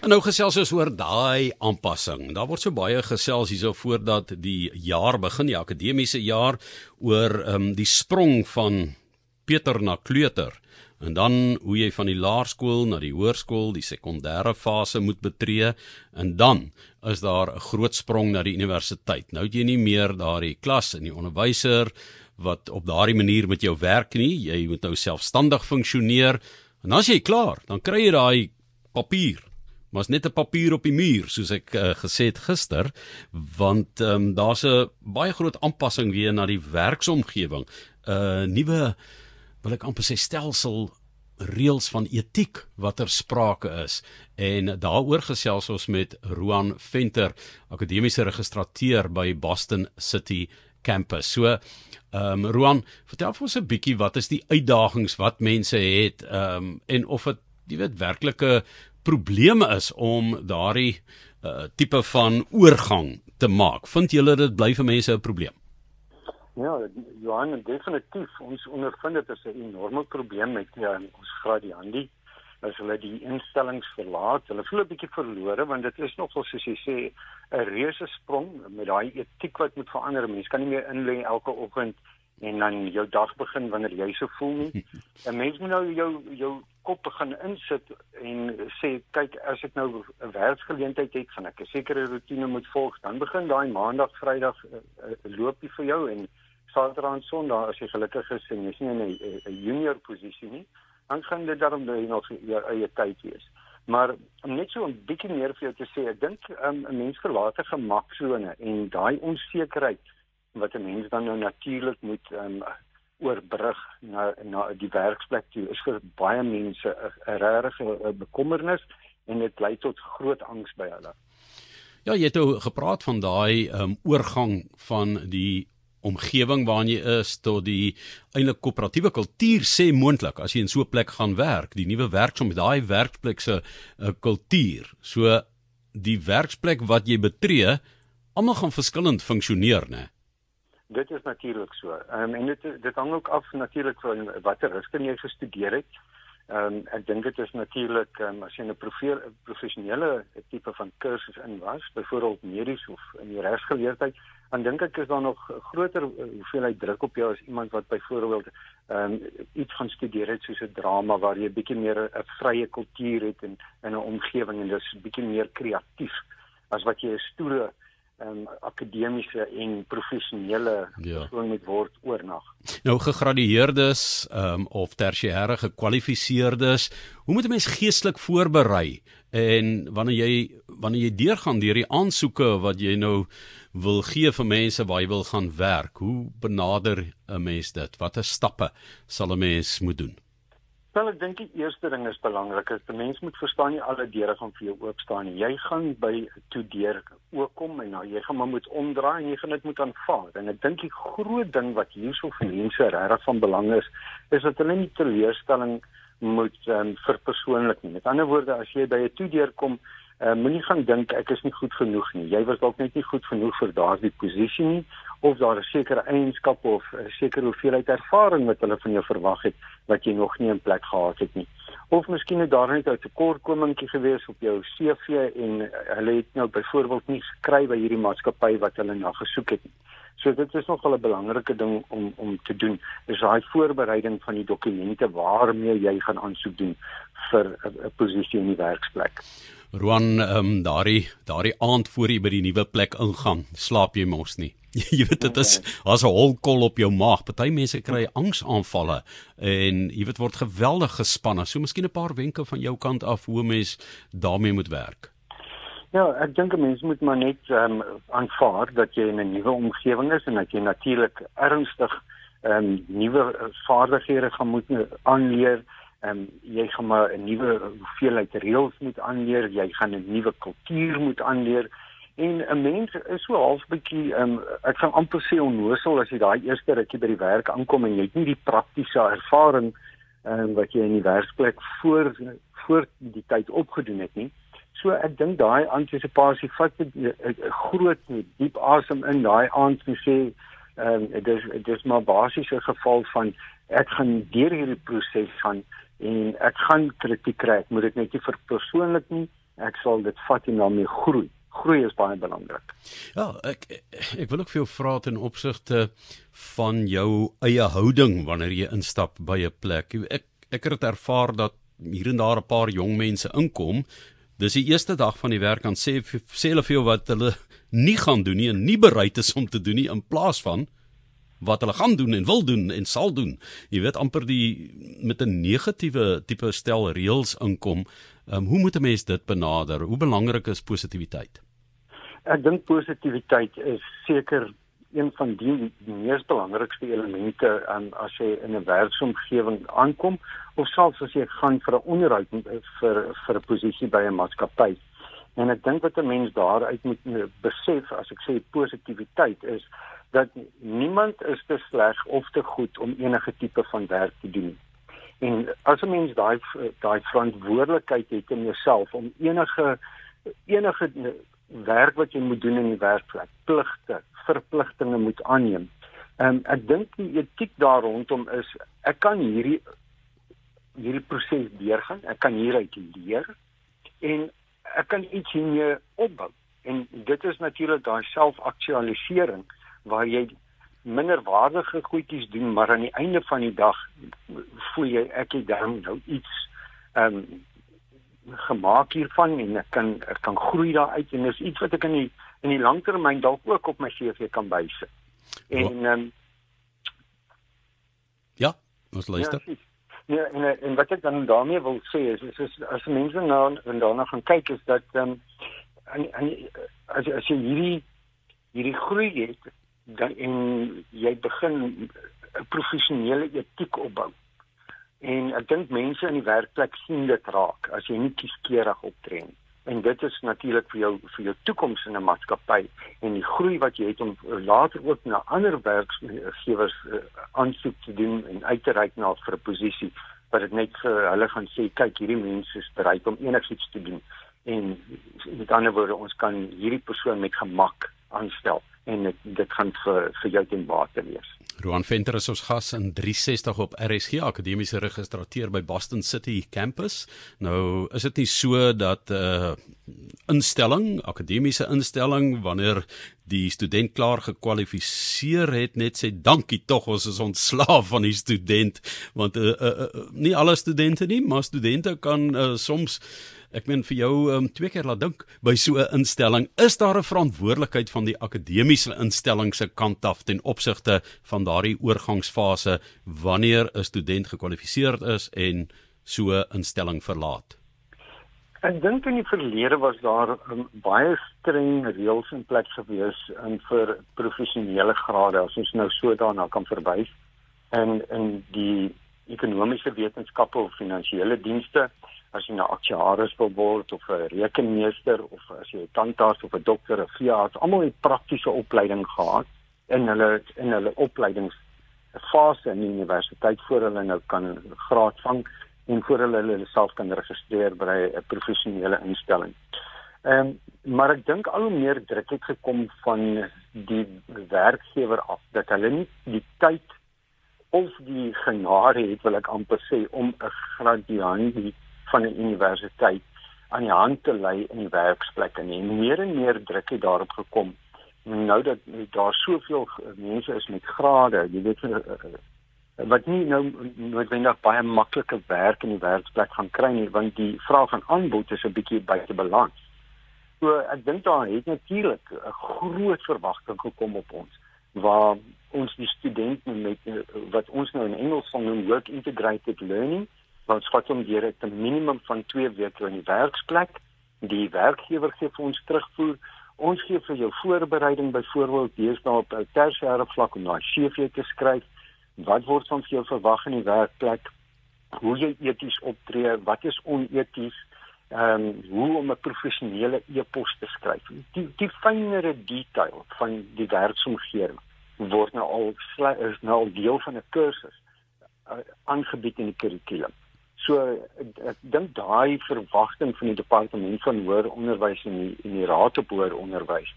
En nou gesels ons oor daai aanpassing. Daar word so baie gesels hierso voordat die jaar begin, die akademiese jaar oor ehm um, die sprong van Peter na kleuter en dan hoe jy van die laerskool na die hoërskool, die sekondêre fase moet betree en dan is daar 'n groot sprong na die universiteit. Nou het jy nie meer daardie klas en die onderwyser wat op daardie manier met jou werk nie. Jy moet nou selfstandig funksioneer. En as jy klaar, dan kry jy daai papier maar is net 'n papier op die muur soos ek uh, gesê het gister want um, daar's 'n baie groot aanpassing weer na die werksomgewing 'n uh, nuwe wil ek amper sê stelsel reëls van etiek watter sprake is. En daaroor gesels ons met Roan Venter akademiese registrateur by Boston City Campus. So ehm um, Roan vertel vir ons 'n bietjie wat is die uitdagings wat mense het ehm um, en of dit jy weet werklike probleme is om daardie uh, tipe van oorgang te maak. Vind julle dit bly vir mense 'n probleem? Ja, Johan, definitief. Ons ondervind dit as 'n enorme probleem met ja, ons gradiandi as hulle die instellings verlaat. Hulle voel 'n bietjie verlore want dit is nogal soos jy sê 'n reuse sprong met daai etiek wat moet verander. Mense kan nie meer inlê elke oggend en dan jou dag begin wanneer jy so voel nie. 'n Mens moet nou jou jou kop begin insit en sê kyk as ek nou 'n werksgeleentheid het, gaan ek 'n sekere rotine moet volg. Dan begin daai maandag, Vrydag uh, uh, loop jy vir jou en Saterdag en Sondag as jy gelukkig is en jy's nie in 'n junior posisie nie, dan gaan dit daarom dat jy nog jou eie tyd wees. Maar om net so 'n bietjie meer vir jou te sê, ek dink um, 'n mens verlaat 'n gemaksone en daai onsekerheid wat 'n mens dan nou natuurlik moet um, oorbrug na na die werksplek toe is vir baie mense 'n regte bekommernis en dit lei tot groot angs by hulle. Ja, jy het ou gepraat van daai um, oorgang van die omgewing waarin jy is tot die eintlik koöperatiewe kultuur sê moontlik as jy in so 'n plek gaan werk, die nuwe werksom daai werksplek se uh, kultuur. So die werksplek wat jy betree, almal gaan verskillend funksioneer, né? Dit is natuurlik so. Ehm um, en dit dit hang ook af natuurlik van watter rigting jy gestudeer het. Ehm um, ek dink dit is natuurlik um, as jy 'n professionele tipe van kursus in was, byvoorbeeld medies of in die regsgeleerdheid, dan dink ek is daar nog groter hoeveelheid druk op jou as iemand wat byvoorbeeld ehm um, iets gaan studeer het soos 'n drama waar jy bietjie meer 'n vrye kultuur het en in 'n omgewing en dis bietjie meer kreatief as wat jy 'n stoere um, akademiese en professionele ja. persoon moet word oornag. Nou gegradueerdes um, of tersiêre gekwalifiseerdes, hoe moet 'n mens geestelik voorberei en wanneer jy wanneer jy deurgaan deur die aansoeke wat jy nou wil gee vir mense waar jy wil gaan werk, hoe benader 'n mens dit? Watter stappe sal 'n mens moet doen? Wel ek dink die eerste ding is belangrik is 'n mens moet verstaan nie alle deure gaan vir jou oop staan nie. Jy gaan by toe deur ook kom en nou jy gaan maar moet omdraai en jy gaan dit moet aanvaar. En ek dink die groot ding wat hierso vir mense regtig van belang is, is dat hulle nie teleurstelling moet um, verpersoonlik nie. Met ander woorde, as jy by 'n toe deur kom, uh, moenie gaan dink ek is nie goed genoeg nie. Jy was dalk net nie goed genoeg vir daardie posisie nie of daar 'n sekere eienskap of 'n sekere hoeveelheid ervaring wat hulle van jou verwag het wat jy nog nie in plek gehad het nie. Of miskien het daar net 'n tekortkomingkie gewees op jou CV en hulle het nou byvoorbeeld nie gekry by hierdie maatskappy wat hulle na gesoek het nie. So dit is nogal 'n belangrike ding om om te doen. Is daai voorbereiding van die dokumente waarmee jy gaan aansoek doen vir 'n posisie in die werksplek. Roan, ehm um, daardie daardie aand voor jy by die nuwe plek ingaan, slaap jy mos nie. jy weet dit is as 'n holkol op jou maag. Party mense kry angsaanvalle en jy weet word geweldig gespanne. So miskien 'n paar wenke van jou kant af hoe mens daarmee moet werk. Ja, ek dink mense moet maar net ehm um, aanvaar dat jy in 'n nuwe omgewing is en dat jy natuurlik ernstig ehm um, nuwe vaardighede gaan moet aanleer ehm um, jy gaan maar 'n nuwe hoeveelheid reëls moet aanleer, jy gaan 'n nuwe kultuur moet aanleer en 'n mens is so half bietjie ehm um, ek gaan amper sê onnosel as jy daai eerste rukkie by die werk aankom en jy het nie die praktiese ervaring ehm um, wat jy in die werksplek voor voor die tyd opgedoen het nie. So ek dink daai antisipasie vat 'n groot diep asem in daai aand en sê ehm um, dit is dit is maar basiese geval van ek gaan deur hierdie proses gaan en ek gaan kritiek kry. Ek moet dit net nie vir persoonlik nie ek sal dit vat en daarmee groei. Groei is baie belangrik. Ja, ek ek wil ook vir jou vra ten opsigte van jou eie houding wanneer jy instap by 'n plek. Ek ek het ervaar dat hier en daar 'n paar jong mense inkom. Dis die eerste dag van die werk aan sê sê hulle vir jou wat hulle nie gaan doen nie en nie bereid is om te doen nie in plaas van wat hulle gaan doen en wil doen en sal doen. Jy weet amper die met 'n negatiewe tipe stel reëls inkom. Ehm um, hoe moet 'n mens dit benader? Hoe belangrik is positiwiteit? Ek dink positiwiteit is seker een van die mees belangrikste elemente um, as jy in 'n werksomgewing aankom of selfs as jy gaan vir 'n onderhoud vir vir 'n posisie by 'n maatskappy. En ek dink wat 'n mens daaruit moet besef as ek sê positiwiteit is dat niemand is te sleg of te goed om enige tipe van werk te doen. En as 'n mens daai daai verantwoordelikheid het in jouself om enige enige werk wat jy moet doen in die werkplek, pligte, verpligtinge moet aanneem. Ehm um, ek dink die etiek daar rondom is ek kan hierdie hierdie proses deurgaan, ek kan hieruit leer en ek kan iets hiermee opbou. En dit is natuurlik daai selfaktualisering waar jy minderwaardige goedjies doen, maar aan die einde van die dag voel jy ek het dan nou iets ehm um, gemaak hiervan en ek kan ek kan groei daaruit en dis iets wat ek in die in die langtermyn dalk ook op my CV kan bysit. En ehm um, Ja, ons luister. Ja, ja en en wat ek dan daarmee wil sê is, is, is as mense nou en daarna gaan kyk is dat ehm um, en, en as as jy hierdie hierdie groei het dan en jy begin 'n professionele etiek opbou. En ek dink mense in die werkplek sien dit raak as jy nie kieskeurig optree nie. En dit is natuurlik vir jou vir jou toekoms in 'n maatskappy en die groei wat jy het om later ook na ander werkgewers uh, aansoek te doen en uit te reik na vir 'n posisie wat dit net vir hulle gaan sê kyk hierdie mense is bereid om enigiets te doen en met ander woorde ons kan hierdie persoon met gemak aanstel en dit, dit gaan vir vir jou ten bate wees. Roan Venter is ons gas in 360 op RSG Akademiese Registrateur by Boston City Campus. Nou is dit nie so dat 'n uh, instelling, akademiese instelling wanneer die student klaar gekwalifiseer het net sê dankie tog ons is ontslaaf van die student want uh, uh, uh, nie alle studente nie, maar studente kan uh, soms Ek meen vir jou um, twee keer laat dink by so 'n instelling, is daar 'n verantwoordelikheid van die akademiese instelling se kant af ten opsigte van daardie oorgangsfase wanneer 'n student gekwalifiseerd is en so 'n instelling verlaat? Ek dink in die verlede was daar um, baie streng reëls in plek gewees um, vir professionele grade as ons nou so daarna kan verwys. En in die ekonomiese wetenskappe of finansiële dienste as jy nou aktuaris wil word of 'n rekenmeester of as jy 'n tandarts of 'n dokter of veearts, almal het praktiese opleiding gehad in hulle in hulle opleidingsfase in die universiteit voor hulle nou kan graad vang en voor hulle hulle self kan registreer by 'n professionele instelling. Ehm um, maar ek dink al hoe meer druk het gekom van die werkgewer af dat hulle nie die tyd of die genade het wil ek amper sê om 'n graduandie van 'n universiteit aan die hand te lei in die werksplek en nie meer en meer druk het daarop gekom nou dat daar soveel mense is met grade jy weet eh, eh, wat nie nou noodwendig baie maklike werk in die werksplek gaan kry nie want die vraag en aanbod is 'n bietjie buite balans. So ek dink daar het natuurlik 'n groot verwagting gekom op ons waar ons die studente met eh, wat ons nou in Engels van noem work integrated learning wat skat om deur 'n minimum van 2 weke in die werksplek. Die werkgewer gee vir ons terugvoer. Ons gee vir jou voorbereiding byvoorbeeld deesdae op 'n tersiêre vlak om daai CV te skryf. Wat word van jou verwag in die werkplek? Hoe jy eties optree, wat is oneties? Ehm um, hoe om 'n professionele e-pos te skryf. Die die fynere detail van die werksomgewing word nou al is nou al deel van 'n kursus uh, aangebied in die kurrikulum. So ek, ek dink daai verwagting van die departement van hoër onderwys en die die raad op hoër onderwys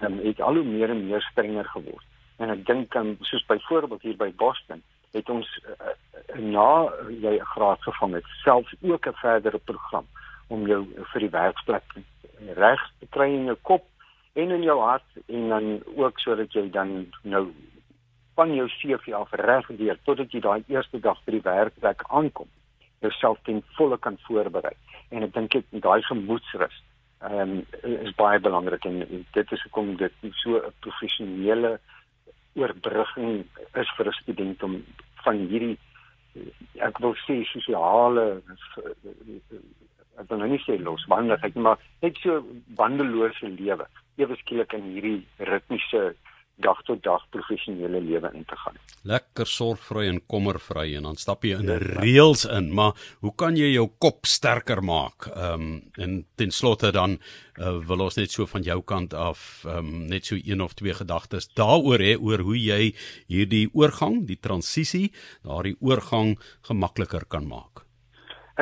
um, het al hoe meer en meer strenger geword. En ek dink um, soos byvoorbeeld hier by Boston het ons uh, na jy 'n graad gevang het selfs ook 'n verdere program om jou vir die werksplek reg te kry in jou kop en in jou hart en dan ook sodat jy dan nou van jou CV af reg deur totdat jy daai eerste dag by die werkplek aankom jouself ten volle kan voorberei. En ek dink dit daai gemoedsrus ehm um, is baie belangrik en dit is hoekom dit so 'n professionele oorbrugging is vir 'n student om van hierdie ek wil sê sosiale ek wil nou nie sê losbandigheid maar net so bandelose lewe ewe skielik in hierdie ritmiese dag tot dag professionele lewe in te gaan. Lekker sorgvry en kommervry en dan stap jy in ja, reëls in, maar hoe kan jy jou kop sterker maak? Ehm um, en ten slotte dan uh, wil ons net so van jou kant af ehm um, net so een of twee gedagtes daaroor hê oor hoe jy hierdie oorgang, die transisie, daardie oorgang gemakliker kan maak.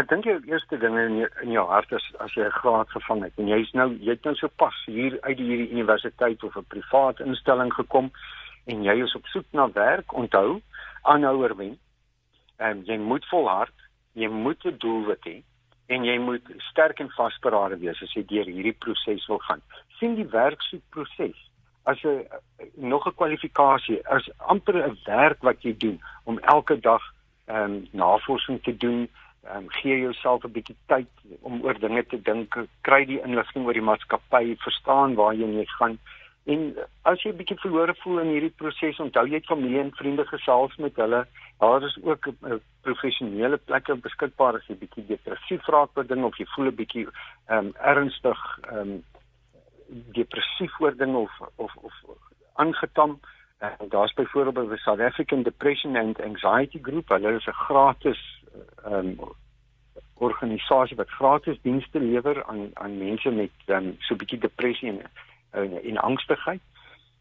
Ek dink jou eerste ding in jou, in jou hart is as jy 'n graad gevang het en jy's nou jy het nou so pas hier uit die hierdie universiteit of 'n privaat instelling gekom en jy is op soek na werk, onthou, aanhouer wen. En jy moet volhard, jy moet 'n doelwit hê en jy moet sterk en vasberade wees as jy deur hierdie proses wil gaan. sien die werksoekproses as 'n nog 'n kwalifikasie, as amper 'n werk wat jy doen om elke dag ehm um, navorsing te doen um, gee jouself 'n bietjie tyd om oor dinge te dink, kry die inligting oor die maatskappy, verstaan waar jy gaan. En as jy 'n bietjie verlore voel in hierdie proses, onthou jy familie en vriende gesels met hulle. Daar is ook 'n professionele plekke beskikbaar as jy bietjie depressief raak oor dinge of jy voel 'n bietjie ehm um, ernstig ehm um, depressief oor dinge of of of aangetam. Uh, Daar's byvoorbeeld die South African Depression and Anxiety Group. Hulle is 'n gratis um, organisasie wat gratis dienste lewer aan aan mense met um, so 'n bietjie depressie en en, en angstigheid.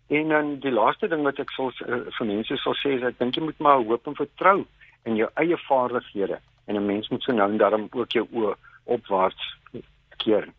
En dan die laaste ding wat ek sal uh, vir mense sal sê is ek dink jy moet maar hoop en vertrou in jou eie vaardighede en 'n mens moet so nou en dan ook jou oë opwaarts keer